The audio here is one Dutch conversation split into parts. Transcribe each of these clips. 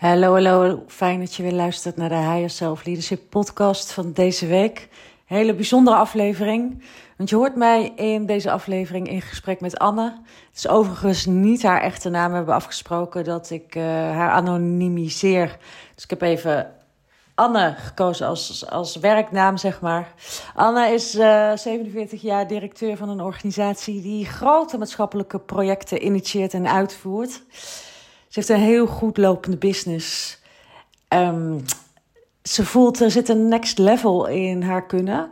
Hallo, hallo. Fijn dat je weer luistert naar de Higher Self Leadership podcast van deze week. Hele bijzondere aflevering. Want je hoort mij in deze aflevering in gesprek met Anne. Het is overigens niet haar echte naam. We hebben afgesproken dat ik uh, haar anonimiseer. Dus ik heb even Anne gekozen als, als werknaam, zeg maar. Anne is uh, 47 jaar directeur van een organisatie die grote maatschappelijke projecten initieert en uitvoert. Ze heeft een heel goed lopende business. Um, ze voelt er zit een next level in haar kunnen.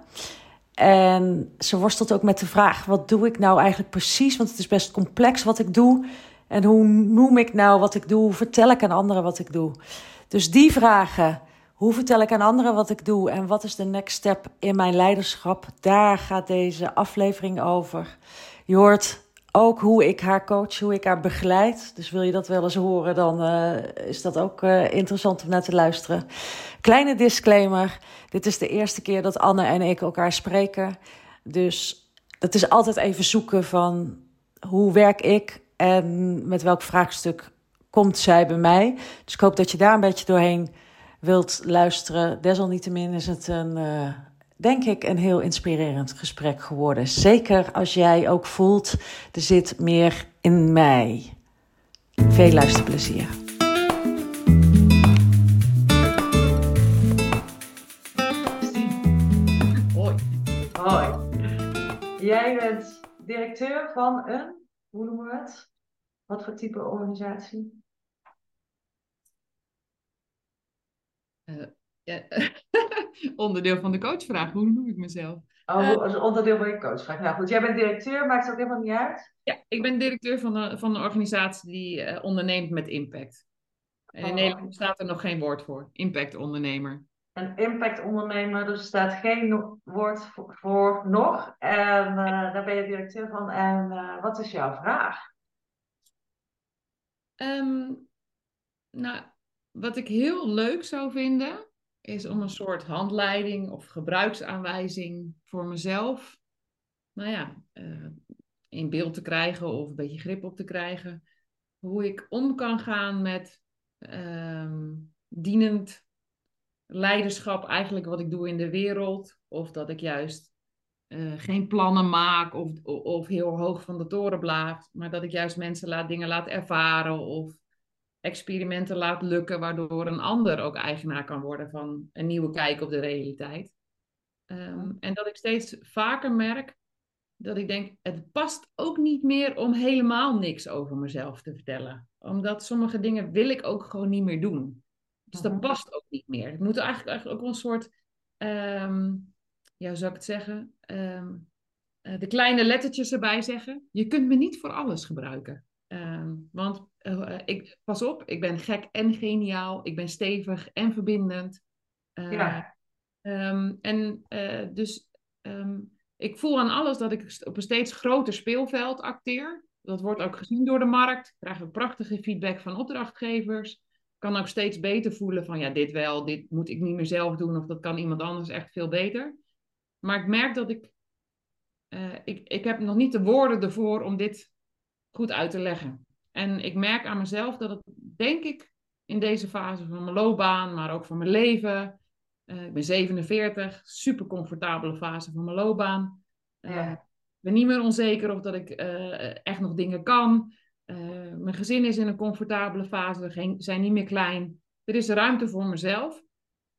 En ze worstelt ook met de vraag: wat doe ik nou eigenlijk precies? Want het is best complex wat ik doe. En hoe noem ik nou wat ik doe? Hoe vertel ik aan anderen wat ik doe? Dus die vragen. Hoe vertel ik aan anderen wat ik doe? En wat is de next step in mijn leiderschap? Daar gaat deze aflevering over. Je hoort ook hoe ik haar coach, hoe ik haar begeleid. Dus wil je dat wel eens horen, dan uh, is dat ook uh, interessant om naar te luisteren. Kleine disclaimer: dit is de eerste keer dat Anne en ik elkaar spreken. Dus het is altijd even zoeken van hoe werk ik en met welk vraagstuk komt zij bij mij. Dus ik hoop dat je daar een beetje doorheen wilt luisteren. Desalniettemin is het een. Uh, denk ik, een heel inspirerend gesprek geworden. Zeker als jij ook voelt, er zit meer in mij. Veel luisterplezier. Hoi. Hoi. Jij bent directeur van een, hoe noemen we het? Wat voor type organisatie? Uh, ja, onderdeel van de coachvraag. Hoe noem ik mezelf? Oh, als onderdeel van je coachvraag. Nou goed, jij bent directeur, maakt het ook helemaal niet uit? Ja, ik ben directeur van, de, van een organisatie die uh, onderneemt met impact. En in oh. Nederland staat er nog geen woord voor. Impact ondernemer. Een impact ondernemer, dus er staat geen woord voor, voor nog. En uh, daar ben je directeur van. En uh, wat is jouw vraag? Um, nou, wat ik heel leuk zou vinden, is om een soort handleiding of gebruiksaanwijzing voor mezelf, nou ja, uh, in beeld te krijgen of een beetje grip op te krijgen. Hoe ik om kan gaan met um, dienend leiderschap, eigenlijk wat ik doe in de wereld. Of dat ik juist uh, geen plannen maak of, of heel hoog van de toren blaaf, maar dat ik juist mensen laat dingen laat ervaren of experimenten laat lukken, waardoor een ander ook eigenaar kan worden van een nieuwe kijk op de realiteit. Um, en dat ik steeds vaker merk dat ik denk, het past ook niet meer om helemaal niks over mezelf te vertellen. Omdat sommige dingen wil ik ook gewoon niet meer doen. Dus dat past ook niet meer. Het moet eigenlijk, eigenlijk ook wel een soort, um, ja, hoe zou ik het zeggen? Um, de kleine lettertjes erbij zeggen. Je kunt me niet voor alles gebruiken. Um, want uh, ik, pas op, ik ben gek en geniaal. Ik ben stevig en verbindend. Uh, ja. Um, en uh, dus um, ik voel aan alles dat ik op een steeds groter speelveld acteer. Dat wordt ook gezien door de markt. Ik krijg ook prachtige feedback van opdrachtgevers. Ik kan ook steeds beter voelen van ja, dit wel, dit moet ik niet meer zelf doen of dat kan iemand anders echt veel beter. Maar ik merk dat ik, ik, ik heb nog niet de woorden ervoor om dit goed uit te leggen. En ik merk aan mezelf dat het, denk ik, in deze fase van mijn loopbaan, maar ook van mijn leven. Uh, ik ben 47, super comfortabele fase van mijn loopbaan. Uh, ja. Ik ben niet meer onzeker of dat ik uh, echt nog dingen kan. mijn gezin is in een comfortabele fase, we zijn niet meer klein. Er is ruimte voor mezelf.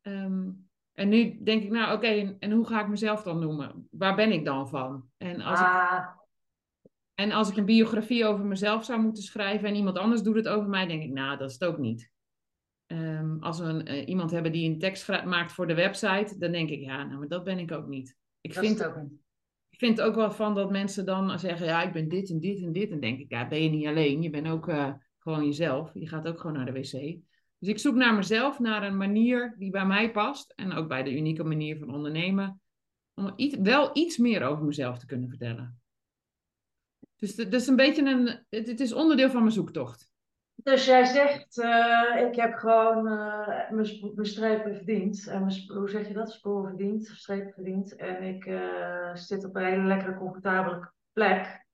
Um, en nu denk ik, nou oké, okay, en hoe ga ik mezelf dan noemen? Waar ben ik dan van? En als ah. ik en als ik een biografie over mezelf zou moeten schrijven en iemand anders doet het over mij, denk ik, nou, dat is het ook niet. Um, als we een, uh, iemand hebben die een tekst maakt voor de website, dan denk ik, ja, nou, maar dat ben ik ook niet. Ik dat vind, ook niet. ik vind ook wel van dat mensen dan zeggen, ja, ik ben dit en dit en dit. En denk ik, ja, ben je niet alleen. Je bent ook uh, gewoon jezelf. Je gaat ook gewoon naar de wc. Dus ik zoek naar mezelf, naar een manier die bij mij past. En ook bij de unieke manier van ondernemen. Om iets, wel iets meer over mezelf te kunnen vertellen. Dus dat is een beetje een, het, het, is onderdeel van mijn zoektocht. Dus jij zegt, uh, ik heb gewoon uh, mijn, strepen verdiend. En mijn, hoe zeg je dat? Sporen verdiend, verdiend. En ik uh, zit op een hele lekkere, comfortabele plek.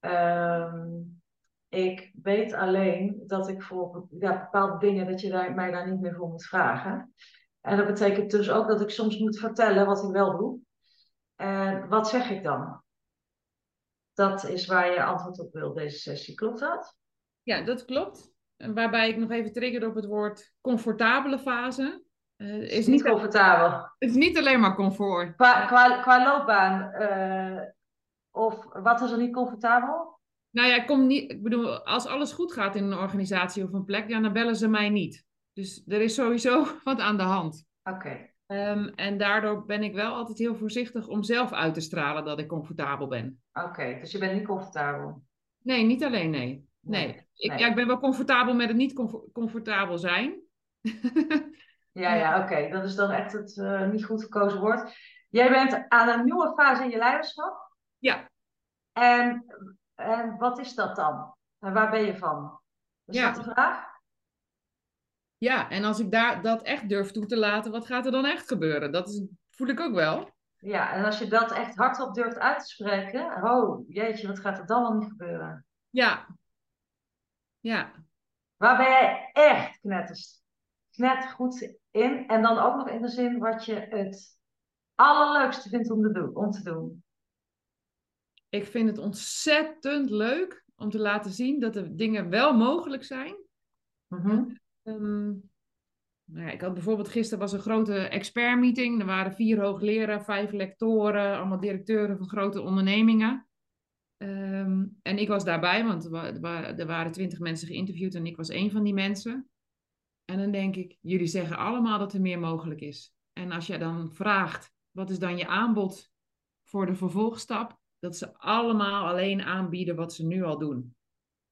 Um, ik weet alleen dat ik voor ja, bepaalde dingen dat je mij daar niet meer voor moet vragen. En dat betekent dus ook dat ik soms moet vertellen wat ik wel doe. En wat zeg ik dan? Dat is waar je antwoord op wil deze sessie. Klopt dat? Ja, dat klopt. Waarbij ik nog even trigger op het woord comfortabele fase. Uh, is, is, niet comfortabel. Het is niet alleen maar comfort. Qua, qua, qua loopbaan. Uh, of wat is er niet comfortabel? Nou ja, ik, kom niet, ik bedoel, als alles goed gaat in een organisatie of een plek, ja, dan bellen ze mij niet. Dus er is sowieso wat aan de hand. Oké. Ehm, en daardoor ben ik wel altijd heel voorzichtig om zelf uit te stralen dat ik comfortabel ben. Oké, dus je bent niet comfortabel? Nee, niet alleen, nee. Nee, Ik, Ja, ik ben wel comfortabel met het niet comfortabel zijn. ja, ja, oké. Dat is dan echt het uh, niet goed gekozen woord. Jij bent aan een nieuwe fase in je leiderschap. Ja. En, en wat is dat dan? En waar ben je van? Is ja. dat de vraag? Ja, en als ik daar, dat echt durf toe te laten, wat gaat er dan echt gebeuren? Dat is, voel ik ook wel. Ja, en als je dat echt hardop durft uit te spreken, oh jeetje, wat gaat er dan wel niet gebeuren? Ja. Ja. Waar ben jij echt knetters, goed in? En dan ook nog in de zin wat je het allerleukste vindt om te doen. Om te doen. Ik vind het ontzettend leuk om te laten zien dat de dingen wel mogelijk zijn. Mm Um, nou ja, ik had bijvoorbeeld gisteren was een grote expertmeeting. Er waren vier hoogleraren, vijf lectoren, allemaal directeuren van grote ondernemingen. Ehm, en ik was daarbij, want er waren twintig mensen geïnterviewd en ik was een van die mensen. En dan denk ik, jullie zeggen allemaal dat er meer mogelijk is. En als je dan vraagt, wat is dan je aanbod voor de vervolgstap? Dat ze allemaal alleen aanbieden wat ze nu al doen.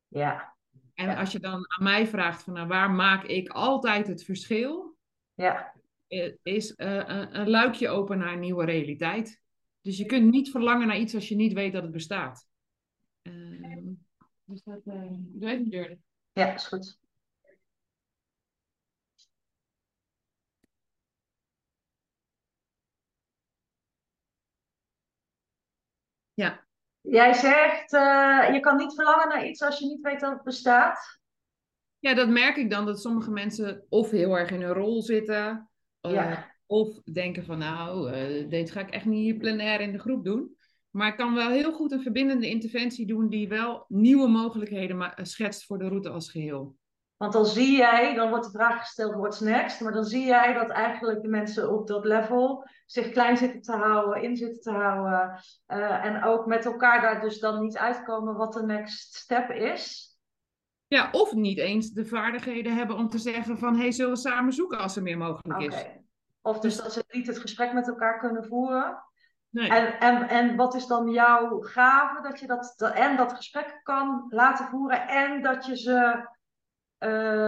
Ja. En als je dan aan mij vraagt van nou, waar maak ik altijd het verschil? Ja. Is uh, een, een, luikje open naar een nieuwe realiteit. Dus je kunt niet verlangen naar iets als je niet weet dat het bestaat. Uh, dus dat, uh, doe even deur. Ja, is goed. Ja. Jij zegt, uh, je kan niet verlangen naar iets als je niet weet dat het bestaat. Ja, dat merk ik dan, dat sommige mensen of heel erg in een rol zitten, uh, of denken van nou, uh, dit ga ik echt niet plenair in de groep doen. Maar ik kan wel heel goed een verbindende interventie doen die wel nieuwe mogelijkheden schetst voor de route als geheel. Want dan zie jij, dan wordt de vraag gesteld, what's next? Maar dan zie jij dat eigenlijk de mensen op dat level zich klein zitten te houden, in zitten te houden. Uh, en ook met elkaar daar dus dan niet uitkomen wat de next step is. Ja, of niet eens de vaardigheden hebben om te zeggen van... hey, zullen we samen zoeken als er meer mogelijk is. Of dus dat ze niet het gesprek met elkaar kunnen voeren. Nee. En, en, en wat is dan jouw gave? Dat je dat, en dat gesprek kan laten voeren en dat je ze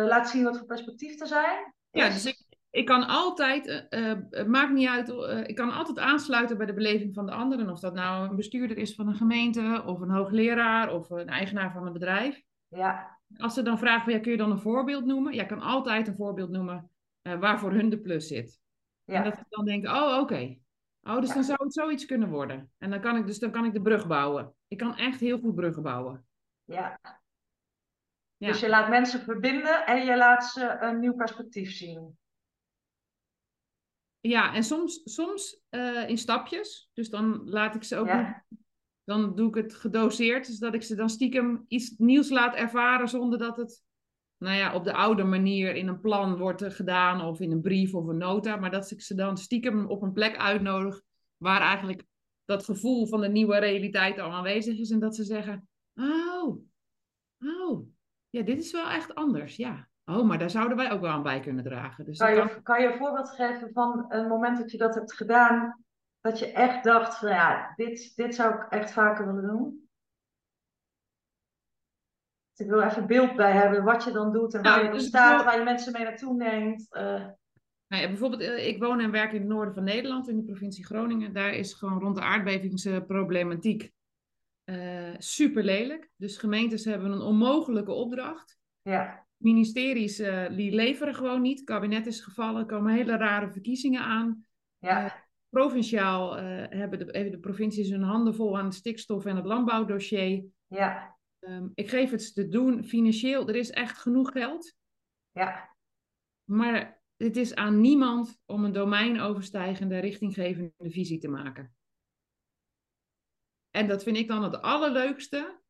laat zien wat voor perspectief er zijn. Ja, dus ik, ik kan altijd, uh, het maakt niet uit, ik kan altijd aansluiten bij de beleving van de anderen. Of dat nou een bestuurder is van een gemeente, of een hoogleraar, of een eigenaar van een bedrijf. Ja. Als ze dan vragen, ja, kun je dan een voorbeeld noemen? Ja, kan altijd een voorbeeld noemen uh, waar voor hun de plus zit. Ja. En dat ze dan denken, oh, oké. Oh, dus dan zou het zoiets kunnen worden. En dan kan ik dus dan kan ik de brug bouwen. Ik kan echt heel goed bruggen bouwen. Ja, dus je laat mensen verbinden en je laat ze een nieuw perspectief zien. Ja, en soms, soms uh, in stapjes. Dus dan laat ik ze ook. Ja. Dan doe ik het gedoseerd. Dus dat ik ze dan stiekem iets nieuws laat ervaren zonder dat het nou ja, op de oude manier in een plan wordt gedaan of in een brief of een nota. Maar dat ik ze dan stiekem op een plek uitnodig waar eigenlijk dat gevoel van de nieuwe realiteit al aanwezig is. En dat ze zeggen, oh, oh, ja, dit is wel echt anders, ja. Oh, maar daar zouden wij ook wel aan bij kunnen dragen. Dus kan, je, kan... je een voorbeeld geven van een moment dat je dat hebt gedaan, dat je echt dacht van ja, dit, dit zou ik echt vaker willen doen? Dus ik wil even beeld bij hebben wat je dan doet en waar je dus staat, waar je mensen mee naartoe neemt. Uh... Nou ja, bijvoorbeeld, eh, ik woon en werk in het noorden van Nederland, in de provincie Groningen. Daar is gewoon rond de aardbevingsproblematiek uh, super lelijk. Dus gemeentes hebben een onmogelijke opdracht. Ja. Ministeries uh, die leveren gewoon niet. Het kabinet is gevallen, er komen hele rare verkiezingen aan. Ja. Uh, provinciaal hebben de, de provincies hun handen vol aan het stikstof en het landbouwdossier. Ja. Ehm, ik geef het te doen financieel. Er is echt genoeg geld. Ja. Maar het is aan niemand om een domeinoverstijgende, richtinggevende visie te maken. En dat vind ik dan het allerleukste.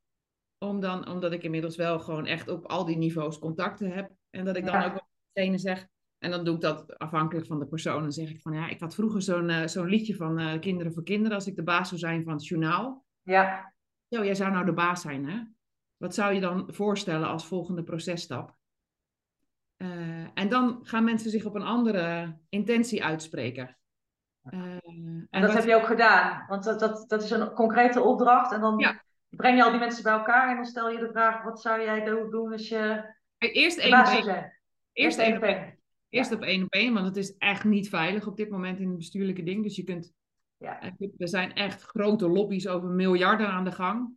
Om dan, omdat ik inmiddels wel gewoon echt op al die niveaus contacten heb. En dat ik dan Ja. ook degene zeg. En dan doe ik dat afhankelijk van de persoon. Dan zeg ik van ja, ik had vroeger zo'n eh, zo'n liedje van eh, Kinderen voor Kinderen. Als ik de baas zou zijn van het journaal. Ja. Zo, jij zou nou de baas zijn, hè? Wat zou je dan voorstellen als volgende processtap? Eh, en dan gaan mensen zich op een andere intentie uitspreken. Eh, en dat heb je ook gedaan. Want dat, dat, dat is een concrete opdracht. En dan Ja. breng je al die mensen bij elkaar. En dan stel je de vraag, wat zou jij do- doen als je Eerst één op één. Eerst één op één. één. Eerst op één op één, want het is echt niet veilig op dit moment in het bestuurlijke ding. Dus je kunt, Ja. er zijn echt grote lobby's over miljarden aan de gang.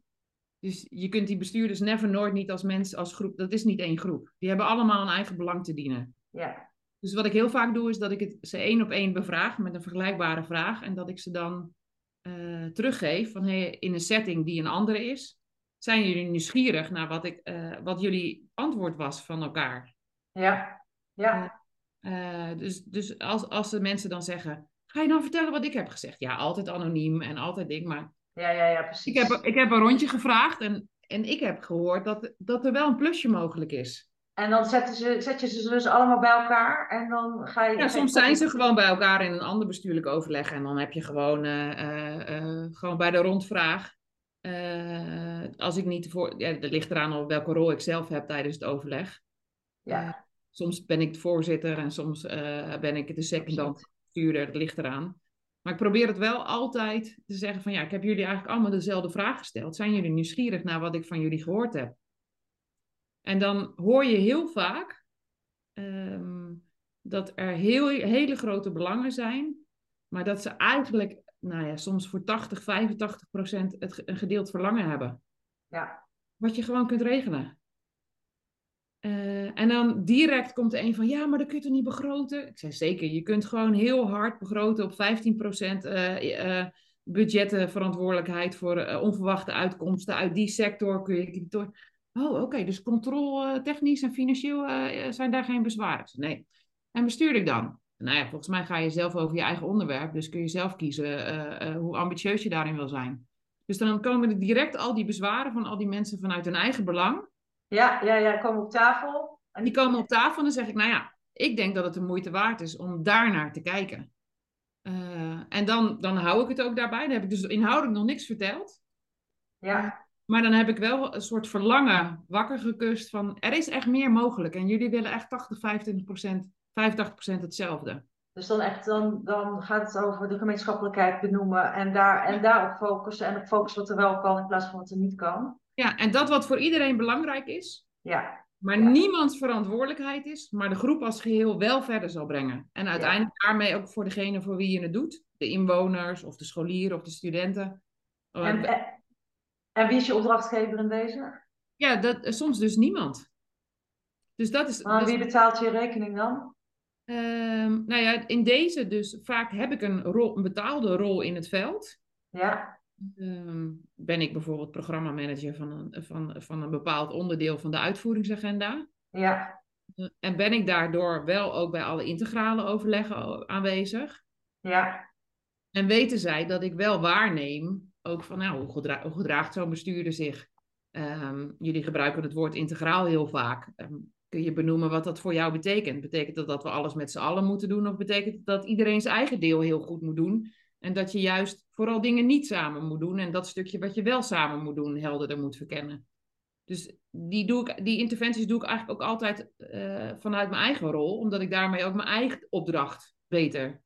Dus je kunt die bestuurders never nooit niet als mens, als groep, dat is niet één groep. Die hebben allemaal een eigen belang te dienen. Ja. Dus wat ik heel vaak doe, is dat ik het ze één op één bevraag met een vergelijkbare vraag. En dat ik ze dan eh, teruggeef van hey, in een setting die een andere is. Zijn jullie nieuwsgierig naar wat, ik, eh, wat jullie antwoord was van elkaar? Ja. Ja. Eh, dus dus als, als de mensen dan zeggen, ga je dan vertellen wat ik heb gezegd? Ja, altijd anoniem en altijd ding. Maar Ja, ja, ja, precies. ik heb, ik heb een rondje gevraagd en, en ik heb gehoord dat, dat er wel een plusje mogelijk is. En dan zetten ze, zet je ze dus allemaal bij elkaar. En dan ga je... Ja, soms zijn ze gewoon bij elkaar in een ander bestuurlijk overleg. En dan heb je gewoon, eh, eh, eh, gewoon bij de rondvraag. eh, als ik niet voor. Ja, dat ligt eraan op welke rol ik zelf heb tijdens het overleg. Ja. Soms ben ik de voorzitter en soms ben ik de secondant bestuurder. Dat ligt eraan. Maar ik probeer het wel altijd te zeggen van ja, ik heb jullie eigenlijk allemaal dezelfde vraag gesteld. Zijn jullie nieuwsgierig naar wat ik van jullie gehoord heb? En dan hoor je heel vaak ehm, dat er heel, hele grote belangen zijn, maar dat ze eigenlijk, nou ja, soms voor 80, 85 procent het, een gedeeld verlangen hebben. Ja. Wat je gewoon kunt regelen. Eh, en dan direct komt er een van, ja, maar dat kun je toch niet begroten? Ik zei, zeker, je kunt gewoon heel hard begroten op 15% eh eh budgettenverantwoordelijkheid voor eh, onverwachte uitkomsten. Uit die sector kun je... Oh, oké, dus controle-technisch en financieel eh, zijn daar geen bezwaren. Nee. En bestuurlijk dan? Nou ja, volgens mij ga je zelf over je eigen onderwerp, dus kun je zelf kiezen eh, eh, hoe ambitieus je daarin wil zijn. Dus dan komen er direct al die bezwaren van al die mensen vanuit hun eigen belang. Ja, ja, ja, komen op tafel. En Die komen op tafel en dan zeg ik, nou ja, ik denk dat het de moeite waard is om daarnaar te kijken. Eh, en dan, dan hou ik het ook daarbij. Dan heb ik dus inhoudelijk nog niks verteld. Ja, Maar dan heb ik wel een soort verlangen wakker gekust van, er is echt meer mogelijk. En jullie willen echt 80, 25 procent, 85 procent hetzelfde. dus dan echt, dan, dan gaat het over de gemeenschappelijkheid benoemen en, daar, en daarop focussen. En op focussen wat er wel kan in plaats van wat er niet kan. Ja, en dat wat voor iedereen belangrijk is, Ja, maar Ja. niemands verantwoordelijkheid is, maar de groep als geheel wel verder zal brengen. En uiteindelijk daarmee ook voor degene voor wie je het doet, de inwoners of de scholieren of de studenten. en, en, en wie is je opdrachtgever in deze? Ja, dat, eh, soms dus niemand. Dus dat is. Maar wie betaalt je rekening dan? ehm, nou ja, in deze dus vaak heb ik een, rol, een betaalde rol in het veld. Ja, Ehm, ben ik bijvoorbeeld programmamanager van een, van, van een bepaald onderdeel van de uitvoeringsagenda. ja, Eh, En ben ik daardoor wel ook bij alle integrale overleggen aanwezig. ja, En weten zij dat ik wel waarneem, ook van nou, hoe, gedra- hoe gedraagt zo'n bestuurder zich? Ehm, jullie gebruiken het woord integraal heel vaak. Ehm, kun je benoemen wat dat voor jou betekent? Betekent dat dat we alles met z'n allen moeten doen? Of betekent dat iedereen zijn eigen deel heel goed moet doen? En dat je juist vooral dingen niet samen moet doen. En dat stukje wat je wel samen moet doen, helderder moet verkennen. Dus die, doe ik, die interventies doe ik eigenlijk ook altijd eh, vanuit mijn eigen rol. Omdat ik daarmee ook mijn eigen opdracht beter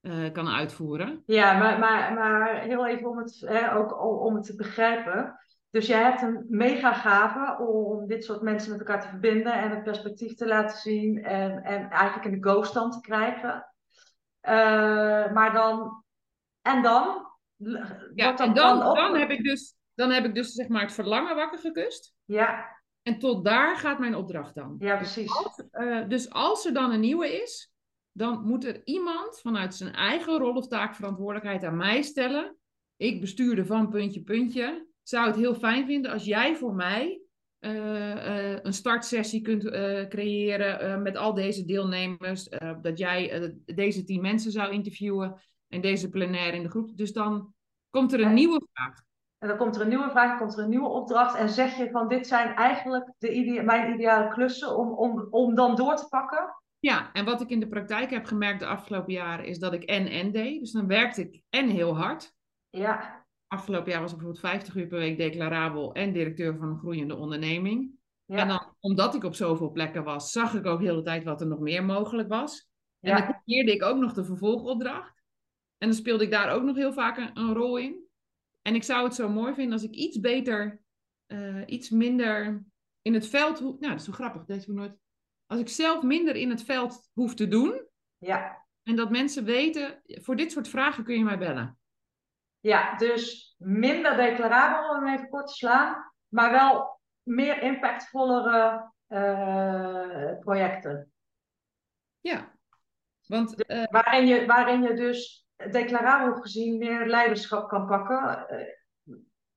eh, kan uitvoeren. ja maar, maar, maar heel even om het, hè, ook om het te begrijpen. Dus jij hebt een mega gave om dit soort mensen met elkaar te verbinden en het perspectief te laten zien en, en eigenlijk in de go-stand te krijgen. Eh, maar dan, en dan? Ja, Wordt en dan, op- dan, heb ik dus, dan heb ik dus zeg maar het verlangen wakker gekust. Ja, En tot daar gaat mijn opdracht dan. ja, precies. Als, eh, dus als er dan een nieuwe is, dan moet er iemand vanuit zijn eigen rol of taak verantwoordelijkheid aan mij stellen. Ik bestuurde van puntje, puntje. zou het heel fijn vinden als jij voor mij uh, een startsessie kunt uh, creëren met al deze deelnemers. dat jij deze tien mensen zou interviewen en deze plenaire in de groep. Dus dan komt er een nieuwe vraag. En dan komt er een nieuwe vraag, komt er een nieuwe opdracht. En zeg je van dit zijn eigenlijk de mijn ideale klussen om, om, om dan door te pakken? Ja, en wat ik in de praktijk heb gemerkt de afgelopen jaren is dat ik en en deed. Dus dan werkte ik en heel hard. Ja. Afgelopen jaar was ik bijvoorbeeld 50 uur per week declarabel en directeur van een groeiende onderneming. Ja. En dan, omdat ik op zoveel plekken was, zag ik ook de hele tijd wat er nog meer mogelijk was. En dan creëerde ik ook nog de vervolgopdracht. En dan speelde ik daar ook nog heel vaak een, een rol in. En ik zou het zo mooi vinden als ik iets beter, uh, iets minder in het veld... Nou, dat is zo grappig, deze we nooit... Als ik zelf minder in het veld hoef te doen... Ja. En dat mensen weten, voor dit soort vragen kun je mij bellen. Ja, dus minder declarabel om even kort te slaan, maar wel meer impactvollere uh, projecten. Ja, want... Uh, waarin, je, waarin je dus declarabel gezien meer leiderschap kan pakken.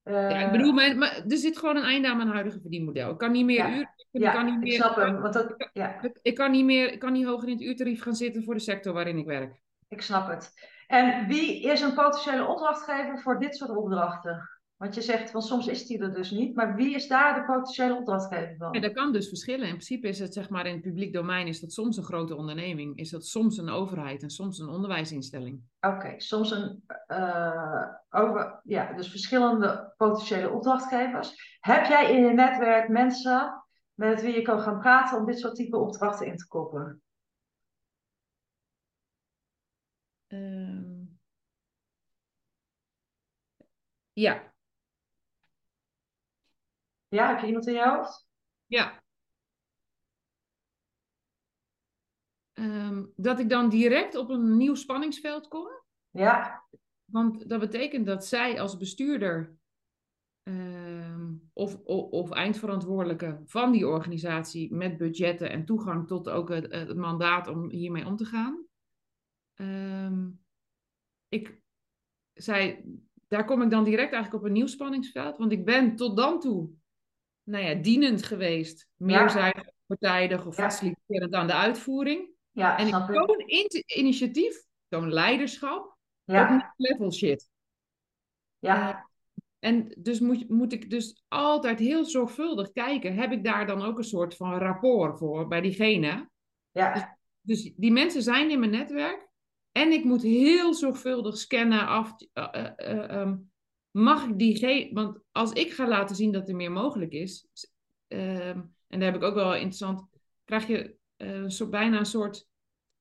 Uh, ja, ik bedoel, maar, maar, er zit gewoon een einde aan mijn huidige verdienmodel. Ik kan niet meer ja, uur. Ik ja, kan niet meer, ik snap hem. Want dat, ja. ik, ik, kan niet meer, ik kan niet hoger in het uurtarief gaan zitten voor de sector waarin ik werk. Ik snap het. En wie is een potentiële opdrachtgever voor dit soort opdrachten? Want je zegt van soms is die er dus niet, maar wie is daar de potentiële opdrachtgever van? Ja, dat kan dus verschillen. In principe is het zeg maar in het publiek domein is dat soms een grote onderneming, is dat soms een overheid en soms een onderwijsinstelling. Oké, soms een uh, over, ja, dus verschillende potentiële opdrachtgevers. Heb jij in je netwerk mensen met wie je kan gaan praten om dit soort type opdrachten in te koppelen? Um, ja. Ja, heb je iemand in je hoofd? Ja. Um, dat ik dan direct op een nieuw spanningsveld kom. Ja. Want dat betekent dat zij als bestuurder um, of, of, of, eindverantwoordelijke van die organisatie met budgetten en toegang tot ook het, het mandaat om hiermee om te gaan, Um, ik zei, daar kom ik dan direct eigenlijk op een nieuw spanningsveld. Want ik ben tot dan toe, nou ja, dienend geweest. Meerzijdig, partijdig of faciliterend aan de uitvoering. Ja, en toon initiatief, toon leiderschap ja. level shit. Ja. Uh, en dus moet, moet ik dus altijd heel zorgvuldig kijken. Heb ik daar dan ook een soort van rapport voor bij diegene? Ja. Dus, dus die mensen zijn in mijn netwerk. En ik moet heel zorgvuldig scannen af. Uh, uh, um, mag ik die. Want als ik ga laten zien dat er meer mogelijk is. en daar heb ik ook wel interessant. Krijg je zo bijna een soort.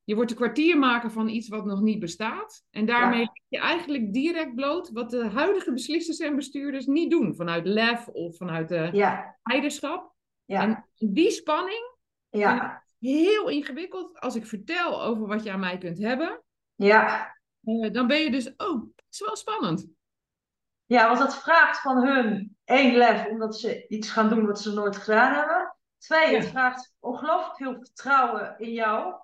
Je wordt een kwartiermaker van iets wat nog niet bestaat. En daarmee ja. je eigenlijk direct bloot wat de huidige beslissers en bestuurders niet doen. Vanuit lef of vanuit de ja. leiderschap. Ja. En die spanning. Ja. Heel ingewikkeld als ik vertel over wat je aan mij kunt hebben. Ja. Uh, dan ben je dus, oh, het is wel spannend. Ja, want dat vraagt van hun één lef, omdat ze iets gaan doen wat ze nooit gedaan hebben. Twee, ja. het vraagt ongelooflijk veel vertrouwen in jou.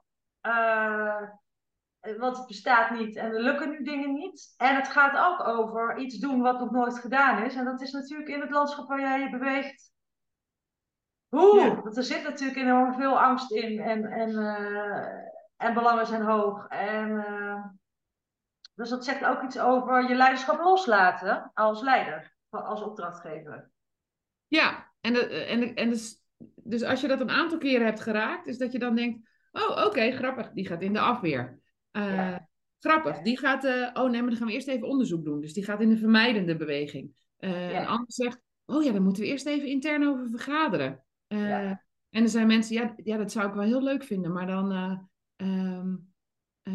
Uh, want het bestaat niet en er lukken nu dingen niet. En het gaat ook over iets doen wat nog nooit gedaan is. En dat is natuurlijk in het landschap waar jij je beweegt. Oeh, ja. want er zit natuurlijk enorm veel angst in. En, en uh, en belangen zijn hoog. En, uh, dus dat zegt ook iets over je leiderschap loslaten als leider, als opdrachtgever. Ja, en, de, en, de, en dus, dus als je dat een aantal keren hebt geraakt, is dat je dan denkt: oh, oké, okay, grappig, die gaat in de afweer. Uh, ja. Grappig, die gaat, uh, oh nee, maar dan gaan we eerst even onderzoek doen. Dus die gaat in de vermijdende beweging. Ja. Een ander zegt: oh ja, dan moeten we eerst even intern over vergaderen. Ja. En er zijn mensen, ja, ja, dat zou ik wel heel leuk vinden, maar dan. Um,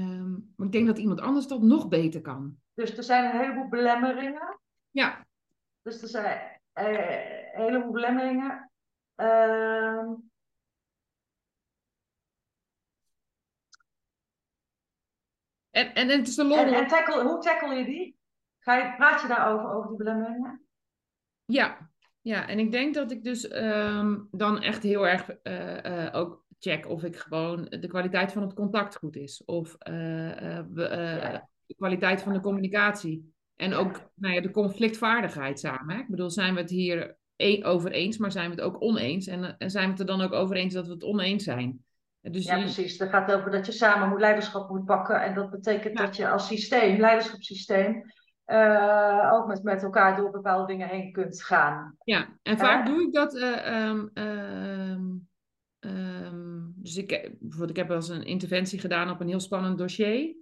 um, maar ik denk dat iemand anders dat nog beter kan. Dus er zijn een heleboel belemmeringen. Ja. Dus er zijn uh, een heleboel belemmeringen. Uh, en, en, en het is de lol. En, en tackle, hoe tackle je die? Ga je, praat je daarover, over die belemmeringen? Ja, ja, en ik denk dat ik dus um, dan echt heel erg uh, uh, ook check of ik gewoon de kwaliteit van het contact goed is. Of uh, uh, ja. de kwaliteit van de communicatie. En ook nou ja, de conflictvaardigheid samen. Hè? Ik bedoel, zijn we het hier e- over eens, maar zijn we het ook oneens? En, en zijn we het er dan ook over eens dat we het oneens zijn? Dus ja, precies. Dat gaat over dat je samen moet leiderschap moet pakken. En dat betekent dat je als systeem, leiderschapssysteem, uh, ook met, met elkaar door bepaalde dingen heen kunt gaan. Ja, en vaak doe ik dat. Uh, um, um, dus ik, bijvoorbeeld, ik heb wel eens een interventie gedaan op een heel spannend dossier.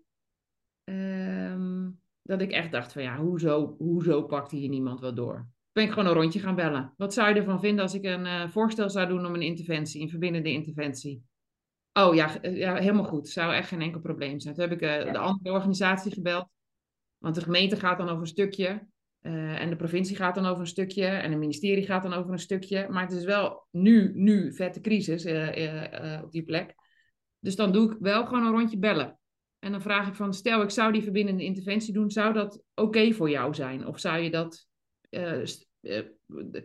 dat ik echt dacht van ja, hoezo, hoezo pakt hier niemand wat door? Ben ik gewoon een rondje gaan bellen. Wat zou je ervan vinden als ik een uh, voorstel zou doen om een interventie, een verbindende interventie? Oh ja, ja, helemaal goed. Zou echt geen enkel probleem zijn. Toen heb ik uh, de andere organisatie gebeld. Want de gemeente gaat dan over een stukje. Uh, en de provincie gaat dan over een stukje. En het ministerie gaat dan over een stukje. Maar het is wel nu, nu vette crisis uh, op die plek. Dus dan doe ik wel gewoon een rondje bellen. En dan vraag ik van, stel ik zou die verbindende interventie doen. Zou dat oké voor jou zijn? Of zou je dat...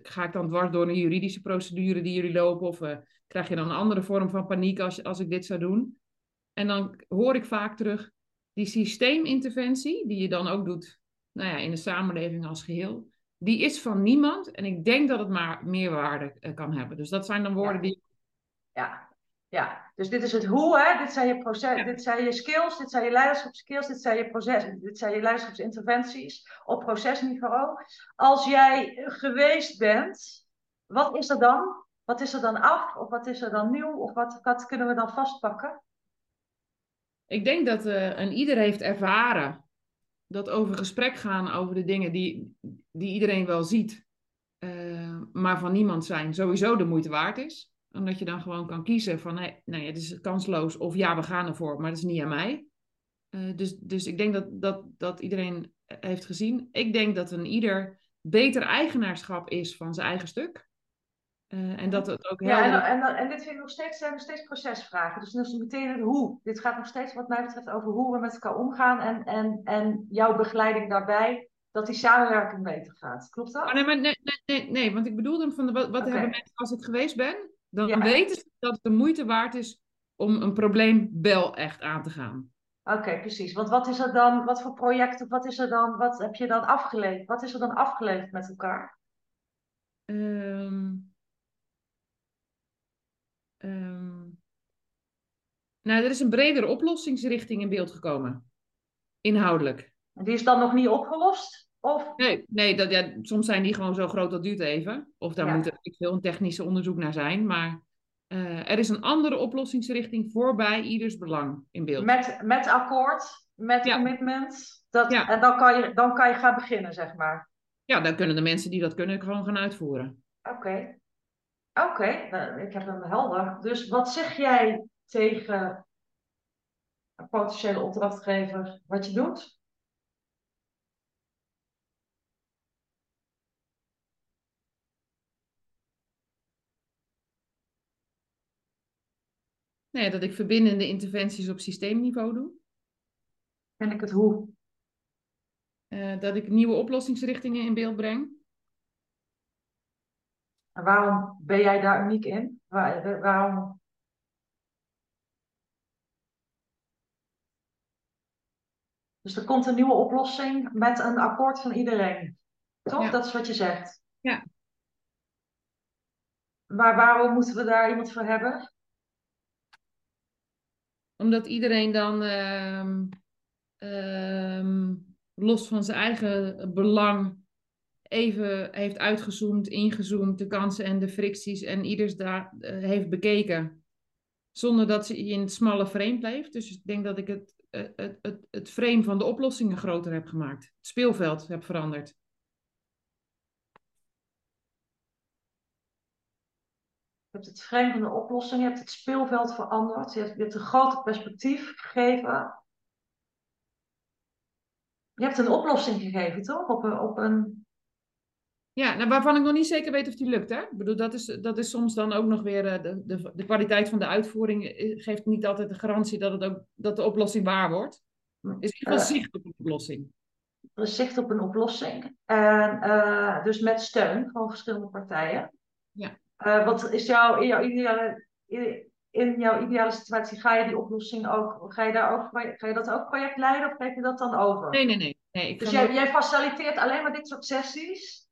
ga ik dan dwars door een juridische procedure die jullie lopen? Of krijg je dan een andere vorm van paniek als, als ik dit zou doen? En dan hoor ik vaak terug, die systeeminterventie, die je dan ook doet nou ja, in de samenleving als geheel, die is van niemand. En ik denk dat het maar meerwaarde uh, kan hebben. Dus dat zijn dan woorden ja. die. Ja. ja, dus dit is het hoe, hè? Dit zijn je proces, dit zijn je skills, dit zijn je leiderschapskills, dit zijn je proces, dit zijn je leiderschapsinterventies op procesniveau. Als jij geweest bent, wat is er dan? Wat is er dan af? Of wat is er dan nieuw? Of wat, wat kunnen we dan vastpakken? Ik denk dat uh, een ieder heeft ervaren dat over gesprek gaan over de dingen die, die iedereen wel ziet, uh, maar van niemand zijn, sowieso de moeite waard is. Omdat je dan gewoon kan kiezen van nee, nee het is kansloos of ja, we gaan ervoor, maar dat is niet aan mij. Uh, dus, dus ik denk dat, dat, dat iedereen heeft gezien. Ik denk dat een ieder beter eigenaarschap is van zijn eigen stuk. Uh, en dat het ook Ja, en, en, en, dit vind ik nog steeds, zijn nog steeds procesvragen. Dus is meteen het hoe. Dit gaat nog steeds wat mij betreft over hoe we met elkaar omgaan en, en, en jouw begeleiding daarbij, dat die samenwerking beter gaat. Klopt dat? Oh, nee, maar nee, nee, nee, nee, want ik bedoel dan van de, wat, wat okay. hebben mensen als ik geweest ben? Dan ja. weten ze dat het de moeite waard is om een probleem wel echt aan te gaan. Oké, okay, precies. Want wat is er dan, wat voor projecten, wat is er dan, wat heb je dan afgeleverd? Wat is er dan afgeleverd met elkaar? Um... Um, nou, er is een bredere oplossingsrichting in beeld gekomen. Inhoudelijk. En die is dan nog niet opgelost? Of? Nee, nee dat, ja, soms zijn die gewoon zo groot dat duurt even. Of daar ja. moet er veel een technische onderzoek naar zijn. Maar uh, er is een andere oplossingsrichting voorbij ieders belang in beeld. Met, met akkoord, met ja. commitment. Dat, ja. En dan kan, je, dan kan je gaan beginnen, zeg maar. Ja, dan kunnen de mensen die dat kunnen gewoon gaan uitvoeren. Oké. Okay. Oké, okay, nou, ik heb hem helder. Dus wat zeg jij tegen een potentiële opdrachtgever wat je doet? Nee, dat ik verbindende interventies op systeemniveau doe. En ik het hoe? Uh, dat ik nieuwe oplossingsrichtingen in beeld breng. En waarom ben jij daar uniek in? Waar, waarom? Dus er komt een nieuwe oplossing met een akkoord van iedereen. Toch? Ja. Dat is wat je zegt. Ja. Maar waarom moeten we daar iemand voor hebben? Omdat iedereen dan uh, uh, los van zijn eigen belang even heeft uitgezoomd, ingezoomd, de kansen en de fricties en ieders daar uh, heeft bekeken. Zonder dat ze in het smalle frame bleef. Dus ik denk dat ik het, uh, het, het, het frame van de oplossingen groter heb gemaakt. Het speelveld heb veranderd. Je hebt het frame van de oplossing, je hebt het speelveld veranderd. Je hebt, je hebt een groter perspectief gegeven. Je hebt een oplossing gegeven, toch? Op een, op een ja, nou, waarvan ik nog niet zeker weet of die lukt. Hè? Ik bedoel, dat is, dat is soms dan ook nog weer uh, de, de, de kwaliteit van de uitvoering eh, geeft niet altijd de garantie dat, het ook, dat de oplossing waar wordt. Er is in ieder geval zicht op een oplossing. Er is zicht op een oplossing. En uh, dus met steun van verschillende partijen. Ja. wat is jouw, in jouw ideale, in jouw ideale situatie, ga je die oplossing ook, ga je, daar ook, ga je dat ook project leiden of geef je dat dan over? Nee, nee, nee. Nee, ik Dus jij, ook- jij faciliteert alleen maar dit soort sessies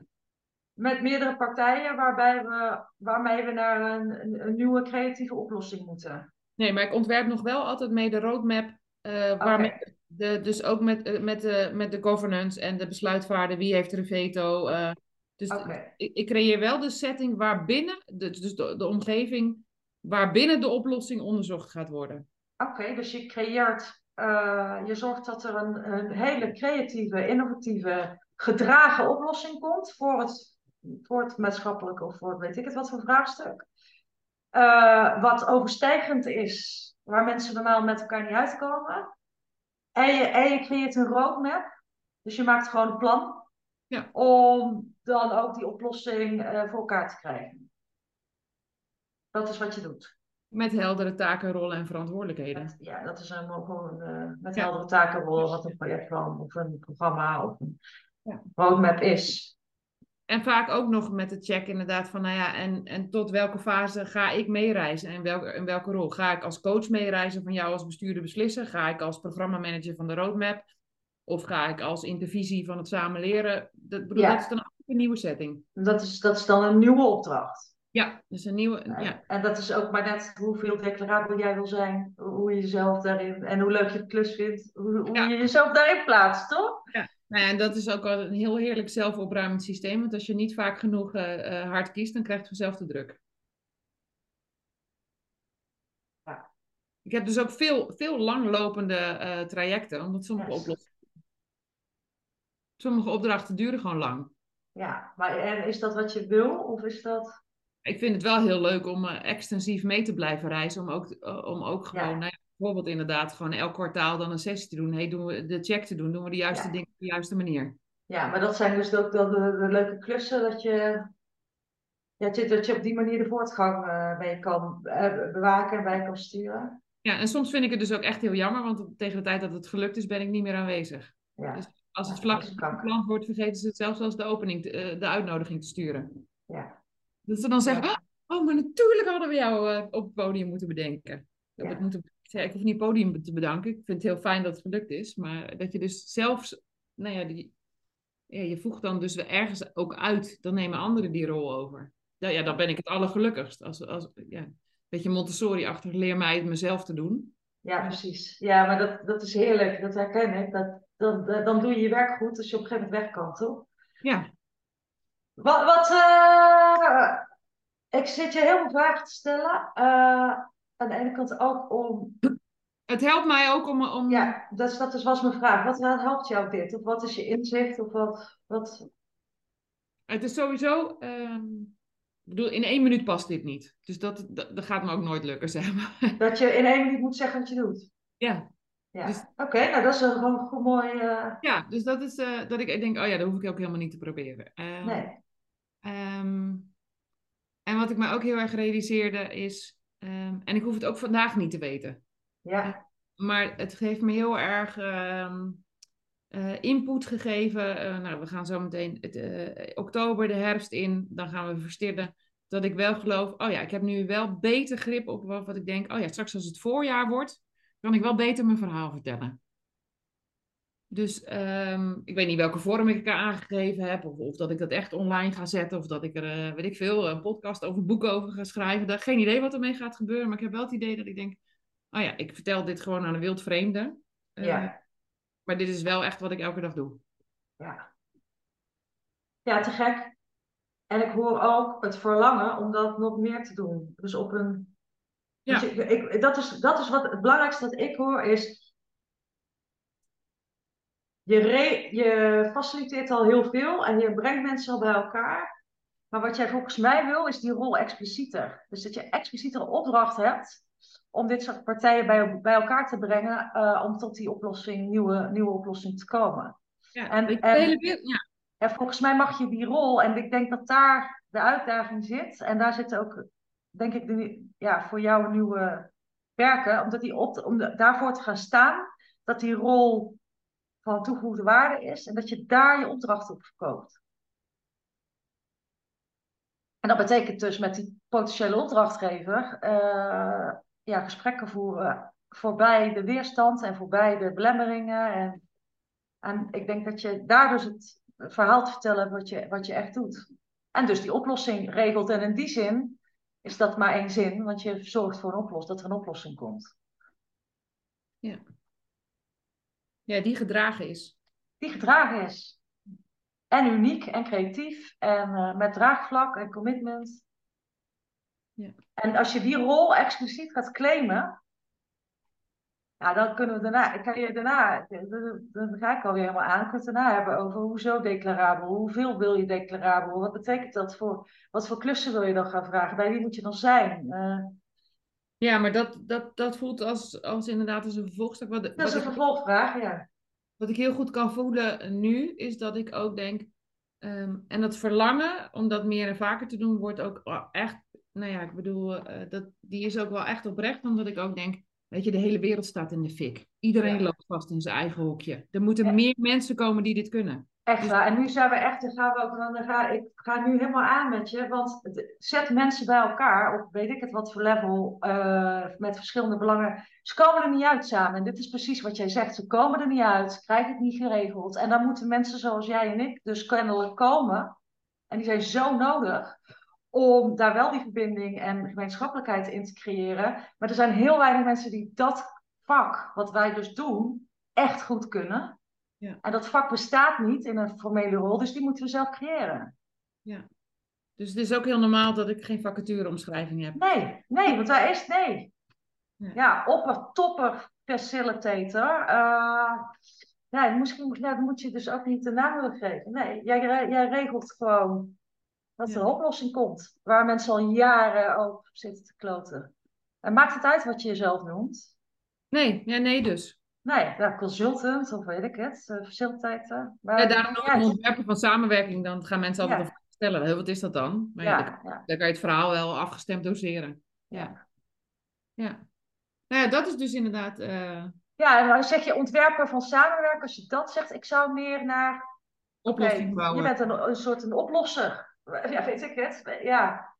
met meerdere partijen waarbij we, waarmee we naar een, een, nieuwe creatieve oplossing moeten. nee, maar ik ontwerp nog wel altijd mee de roadmap. eh waarmee de, dus ook met, eh, met, de, met de governance en de besluitvaarder, wie heeft er een veto. eh, dus ik, ik creëer wel de setting waarbinnen, de, dus de, de omgeving, waarbinnen de oplossing onderzocht gaat worden. Oké, dus je creëert, je zorgt dat er een, een hele creatieve, innovatieve, gedragen oplossing komt voor het, voor het maatschappelijke of voor weet ik het wat voor vraagstuk. Eh, wat overstijgend is, waar mensen normaal met elkaar niet uitkomen. En je, en je creëert een roadmap, dus je maakt gewoon een plan Ja. om dan ook die oplossing eh, voor elkaar te krijgen. Dat is wat je doet. Met heldere taken, rollen en verantwoordelijkheden. Met- ja, dat is een, gewoon eh, met Ja. heldere takenrol wat een projectplan of een programma of een Ja. roadmap is. En vaak ook nog met de check inderdaad van, nou ja, en, en tot welke fase ga ik meereizen en welke, in welke rol? Ga ik als coach meereizen van jou als bestuurder beslissen? Ga ik als programmamanager van de roadmap? Of ga ik als intervisie van het samen leren? Dat, bedoel, Ja. dat is dan ook een nieuwe setting. Dat is, dat is dan een nieuwe opdracht. Ja, dus een nieuwe, En, ja. en dat is ook maar net hoeveel declarabel jij wil zijn, hoe je jezelf daarin en hoe leuk je de klus vindt, hoe, hoe Ja. je jezelf daarin plaatst, toch? Nou ja, en dat is ook wel een heel heerlijk zelfopruimend systeem. Want als je niet vaak genoeg eh, eh, hard kiest, dan krijg je vanzelf de druk. Ja. Ik heb dus ook veel, veel langlopende eh, trajecten, omdat sommige Yes. oplossingen. Sommige opdrachten duren gewoon lang. Ja, maar en is dat wat je wil of is dat... Ik vind het wel heel leuk om extensief mee te blijven reizen. Om ook, om ook gewoon, Ja. Bijvoorbeeld inderdaad, gewoon elk kwartaal dan een sessie te doen. Hey, doen we de check te doen? Doen we de juiste Ja. dingen op de juiste manier? Ja, maar dat zijn dus ook de, de leuke klussen dat je, ja, dat je- op die manier de voortgang eh bij je kan eh, bewaken en bij kan sturen. Ja, en soms vind ik het dus ook echt heel jammer, want tegen de tijd dat het gelukt is, ben ik niet meer aanwezig. Ja, Dus als het vlak gepland wordt, vergeten ze het zelfs als de opening, te- eh, de uitnodiging te sturen. ja, Dat ze dan zeggen, Ja. "Ah, oh, maar natuurlijk hadden we jou op het podium moeten bedenken. Dat Ja. ik, ik ik hoef niet het podium te bedanken. Ik vind het heel fijn dat het gelukt is. Maar dat je dus zelfs, nou ja, die, ja je voegt dan dus ergens ook uit. Dan nemen anderen die rol over. Ja, ja dan ben ik het allergelukkigst. Als, als, ja, een beetje Montessori-achtig, leer mij het mezelf te doen. ja, precies. Ja, maar dat, dat is heerlijk, dat herken ik. Dat, dat, dat- dan doe je je werk goed als je op een gegeven moment weg kan, toch? Ja, Wat, wat eh, ik zit je heel veel vragen te stellen. Eh, aan de ene kant ook om, het helpt mij ook om... om ja, dat, is- dat is, was mijn vraag. Wat, helpt jou dit? Of wat is je inzicht? Of wat, wat, Het is sowieso... ehm, ik bedoel, in één minuut past dit niet. Dus dat, dat, dat gaat me ook nooit lukken, zeg maar. dat je in één minuut moet zeggen wat je doet? ja. Ja, Dus- oké, nou dat is een gewoon goed mooi. eh, Ja, dus dat is eh, dat ik denk, oh ja, dat hoef ik ook helemaal niet te proberen. Ehm, nee. ehm, en wat ik me ook heel erg realiseerde is, ehm, en ik hoef het ook vandaag niet te weten, Ja, maar het heeft me heel erg ehm, eh, input gegeven. Eh, nou, we gaan zo meteen het, eh, oktober, de herfst in, dan gaan we verstillen. Dat ik wel geloof, oh ja, ik heb nu wel beter grip op wat, wat ik denk, oh ja, straks als het voorjaar wordt, kan ik wel beter mijn verhaal vertellen. Dus ehm, ik weet niet welke vorm ik er aangegeven heb. Of, of dat ik dat echt online ga zetten. Of dat ik er, eh, weet ik veel, een podcast over boeken over ga schrijven. Daar, geen idee wat ermee gaat gebeuren. Maar ik heb wel het idee dat ik denk... Oh ja, ik vertel dit gewoon aan een wildvreemde. Eh, ja, Maar dit is wel echt wat ik elke dag doe. ja. Ja, te gek. En ik hoor ook het verlangen om dat nog meer te doen. Dus op een. Ja. Ik, dat, is, dat is wat het belangrijkste dat ik hoor is. Je, re, je faciliteert al heel veel en je brengt mensen al bij elkaar. Maar wat jij volgens mij wil, is die rol explicieter. Dus dat je explicieter een opdracht hebt om dit soort partijen bij, bij elkaar te brengen, eh, om tot die oplossing, nieuwe, nieuwe oplossing te komen. Ja, En- ik- en- hele ja, En volgens mij mag je die rol, en ik denk dat daar de uitdaging zit. En daar zit ook, denk ik, de, ja, voor jou nieuwe werken. Omdat die op, om de- daarvoor te gaan staan, dat die rol van toegevoegde waarde is. En dat je daar je opdracht op verkoopt. En dat betekent dus met die potentiële opdrachtgever eh, ja, gesprekken voeren voorbij de weerstand en voorbij de belemmeringen. En En ik denk dat je daar dus het verhaal te vertellen wat je, wat je echt doet. En dus die oplossing regelt. En in die zin is dat maar één zin, want je zorgt voor een oplossing, dat er een oplossing komt. Ja. Ja, die gedragen is. Die gedragen is. En uniek en creatief en uh, met draagvlak en commitment. Ja. En als je die rol expliciet gaat claimen, ja, dan kunnen we daarna, kan je daarna, dan ga ik alweer helemaal aan, kunnen we het daarna hebben over hoezo declarabel, hoeveel wil je declarabel, wat betekent dat voor, wat voor klussen wil je dan gaan vragen, bij wie moet je dan zijn? Uh, ja, maar dat, dat, dat voelt als, als inderdaad als een vervolgstuk. Wat, dat is een vervolgvraag, ja. Wat ik heel goed kan voelen nu, is dat ik ook denk, um, en dat verlangen om dat meer en vaker te doen, wordt ook echt, nou ja, ik bedoel, uh, dat, die is ook wel echt oprecht, omdat ik ook denk, Weet je, de hele wereld staat in de fik. Iedereen loopt vast in zijn eigen hokje. Er moeten meer mensen komen die dit kunnen. Echt dus waar. En nu zijn we echt, dan gaan we ook, dan ga, ik ga nu helemaal aan met je. Want zet mensen bij elkaar, op weet ik het wat voor level, uh, met verschillende belangen. Ze komen er niet uit samen. En dit is precies wat jij zegt. Ze komen er niet uit, krijgen het niet geregeld. En dan moeten mensen zoals jij en ik dus kennelijk komen. En die zijn zo nodig om daar wel die verbinding en gemeenschappelijkheid in te creëren. Maar er zijn heel weinig mensen die dat vak, wat wij dus doen, echt goed kunnen. Ja. En dat vak bestaat niet in een formele rol, dus die moeten we zelf creëren. Ja. Dus het is ook heel normaal dat ik geen vacatureomschrijving heb. Nee, nee, want daar is nee. Ja, ja opper, topper, facilitator. Uh, ja, misschien ja, moet je dus ook niet de naam willen geven. Nee, jij, jij regelt gewoon dat er een oplossing komt. Waar mensen al jaren op zitten te kloten. En maakt het uit wat je jezelf noemt? Nee, ja, nee dus. Nee, ja, consultant of weet ik het, uh, facilitator. Maar, ja, daarom nog een ontwerper van samenwerking. Dan gaan mensen altijd ja. stellen, wat is dat dan? Maar ja, dan, dan, kan je het verhaal wel afgestemd doseren. Ja. Ja. Nou ja, dat is dus inderdaad... Uh... Ja, en dan zeg je ontwerper van samenwerken. Als je dat zegt, ik zou meer naar... Oplossing bouwen. Je bent een, een soort een oplosser ja, weet ik het. Ja.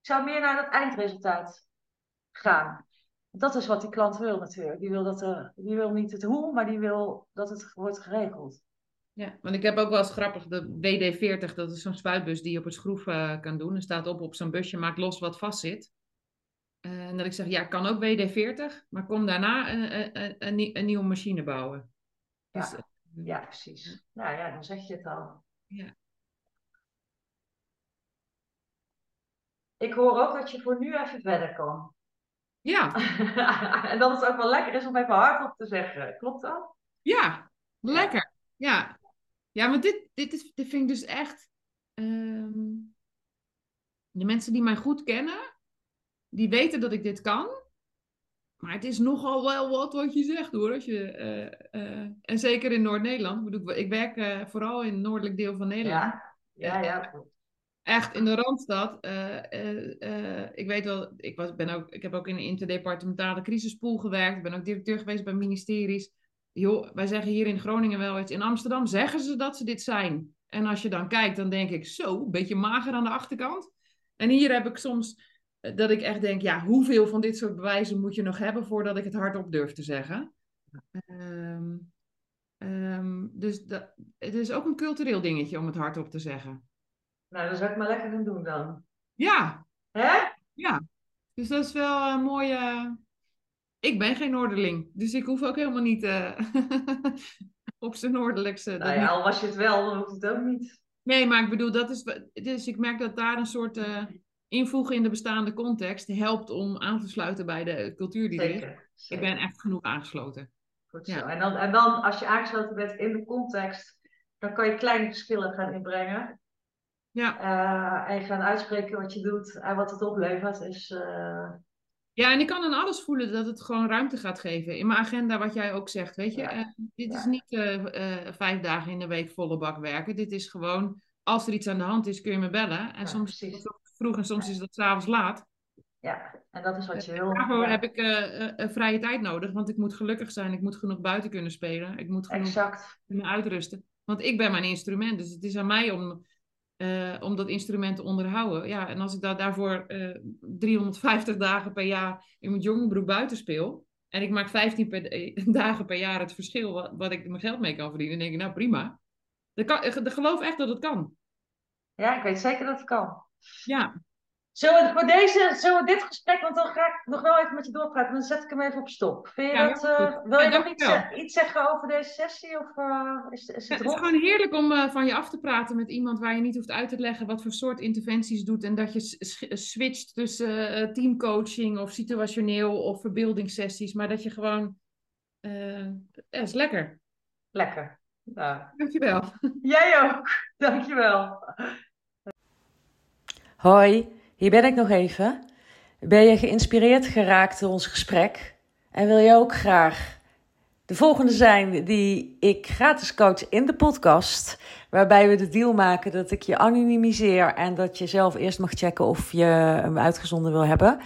Ik zou meer naar het eindresultaat gaan. Dat is wat die klant wil natuurlijk. Die wil, dat er, die wil niet het hoe, maar die wil dat het wordt geregeld. Ja, want ik heb ook wel eens grappig, de WD-40, dat is zo'n spuitbus die je op een schroef uh, kan doen. Er staat op op zo'n busje, maakt los wat vast zit. Uh, en dat ik zeg, ja, ik kan ook WD-40, maar kom daarna een, een, een, een nieuwe machine bouwen. Ja, dus, uh, ja, precies. Nou ja, dan zeg je het al. Ja. ik hoor ook dat je voor nu even verder kan. Ja. en dat het ook wel lekker is om even hardop te zeggen. Klopt dat? Ja, lekker. Ja. Ja, maar dit, dit, is, dit vind ik dus echt... Um, de mensen die mij goed kennen, die weten dat ik dit kan. Maar het is nogal wel wat wat je zegt hoor. Als je, uh, uh, en zeker in Noord-Nederland. Ik, ik werk uh, vooral in het noordelijk deel van Nederland. Ja, ja, ja echt in de Randstad. Uh, uh, ik weet wel, ik, was, ben ook, ik heb ook in een interdepartementale crisispool gewerkt. Ik ben ook directeur geweest bij ministeries. Joh, wij zeggen hier in Groningen wel iets. In Amsterdam zeggen ze dat ze dit zijn. En als je dan kijkt, dan denk ik zo, een beetje mager aan de achterkant. En hier heb ik soms dat ik echt denk, ja, hoeveel van dit soort bewijzen moet je nog hebben voordat ik het hardop durf te zeggen? Um, um, dus dat, het is ook een cultureel dingetje om het hardop te zeggen. Nou, dan zou ik maar lekker gaan doen dan. Ja. Hè? Ja. Dus dat is wel een mooie... Ik ben geen Noorderling, dus ik hoef ook helemaal niet uh... op zijn Noordelijkse... Nou ja, al was je het wel, dan hoeft het ook niet. Nee, maar ik bedoel, dat is... Dus ik merk dat daar een soort uh, invoegen in de bestaande context helpt om aan te sluiten bij de cultuur die er is. Zeker. Ik ben echt genoeg aangesloten. Goed zo. En, dan, en dan, als je aangesloten bent in de context, dan kan je kleine verschillen gaan inbrengen. Ja. Uh, en gaan uitspreken wat je doet en wat het oplevert. Is, uh... Ja, en ik kan aan alles voelen dat het gewoon ruimte gaat geven. In mijn agenda, wat jij ook zegt, weet je. Uh, dit is niet vijf dagen in de week volle bak werken. Dit is gewoon, als er iets aan de hand is, kun je me bellen. En soms precies. is het vroeg en soms is dat s'avonds laat. Ja, en dat is wat je wil. Daarvoor heb ik vrije tijd nodig, want ik moet gelukkig zijn. Ik moet genoeg buiten kunnen spelen. Ik moet genoeg exact. kunnen uitrusten. Want ik ben mijn instrument, dus het is aan mij om uh, om dat instrument te onderhouden. Ja, en als ik dat daarvoor uh, eh, 350 dagen per jaar in mijn jongbroek buiten speel, En ik maak 15 per, dagen per jaar het verschil wat, wat ik mijn geld mee kan verdienen. Dan denk ik, nou prima. Ik, kan, ik geloof echt dat het kan. Ja, ik weet zeker dat het kan. Ja. Zullen we, voor deze, zullen we dit gesprek, want dan ga ik nog wel even met je doorpraten, dan zet ik hem even op stop. Vind je Ja, dat, eh, wil je nog iets, iets zeggen over deze sessie? Of eh, is, is Ja, het het is gewoon heerlijk om eh, van je af te praten met iemand waar je niet hoeft uit te leggen wat voor soort interventies doet. En dat je switcht tussen eh, teamcoaching of situationeel of verbeeldingssessies. Maar dat je gewoon. eh ja, is lekker. Lekker. Nou, Dankjewel. jij ook. Dankjewel. Hoi, hier ben ik nog even. Ben je geïnspireerd geraakt door ons gesprek? En wil je ook graag de volgende zijn die ik gratis coach in de podcast? Waarbij we de deal maken dat ik je anonimiseer en dat je zelf eerst mag checken of je hem uitgezonden wil hebben.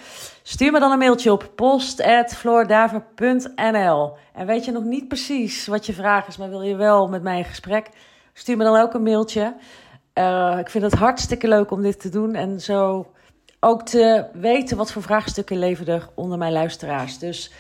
Stuur me dan een mailtje op post.floordaver.nl. En weet je nog niet precies wat je vraag is, maar wil je wel met mij in gesprek? Stuur me dan ook een mailtje. Eh, ik vind het hartstikke leuk om dit te doen en zo ook te weten wat voor vraagstukken leven er onder mijn luisteraars. Dus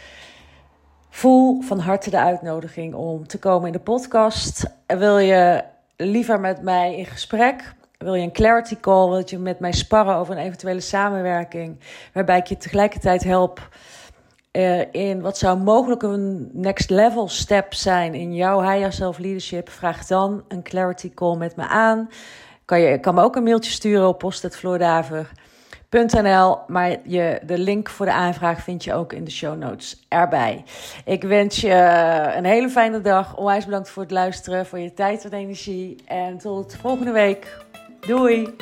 voel van harte de uitnodiging om te komen in de podcast. Wil je liever met mij in gesprek? Wil je een clarity call? Wil je met mij sparren over een eventuele samenwerking? Waarbij ik je tegelijkertijd help eh, in wat zou mogelijk een next level step zijn in jouw higher self leadership? Vraag dan een clarity call met me aan. Kan je kan me ook een mailtje sturen op post.floordaver.nl. Maar je, de link voor de aanvraag vind je ook in de show notes erbij. Ik wens je een hele fijne dag. Onwijs bedankt voor het luisteren, voor je tijd en energie. En tot volgende week. Doei!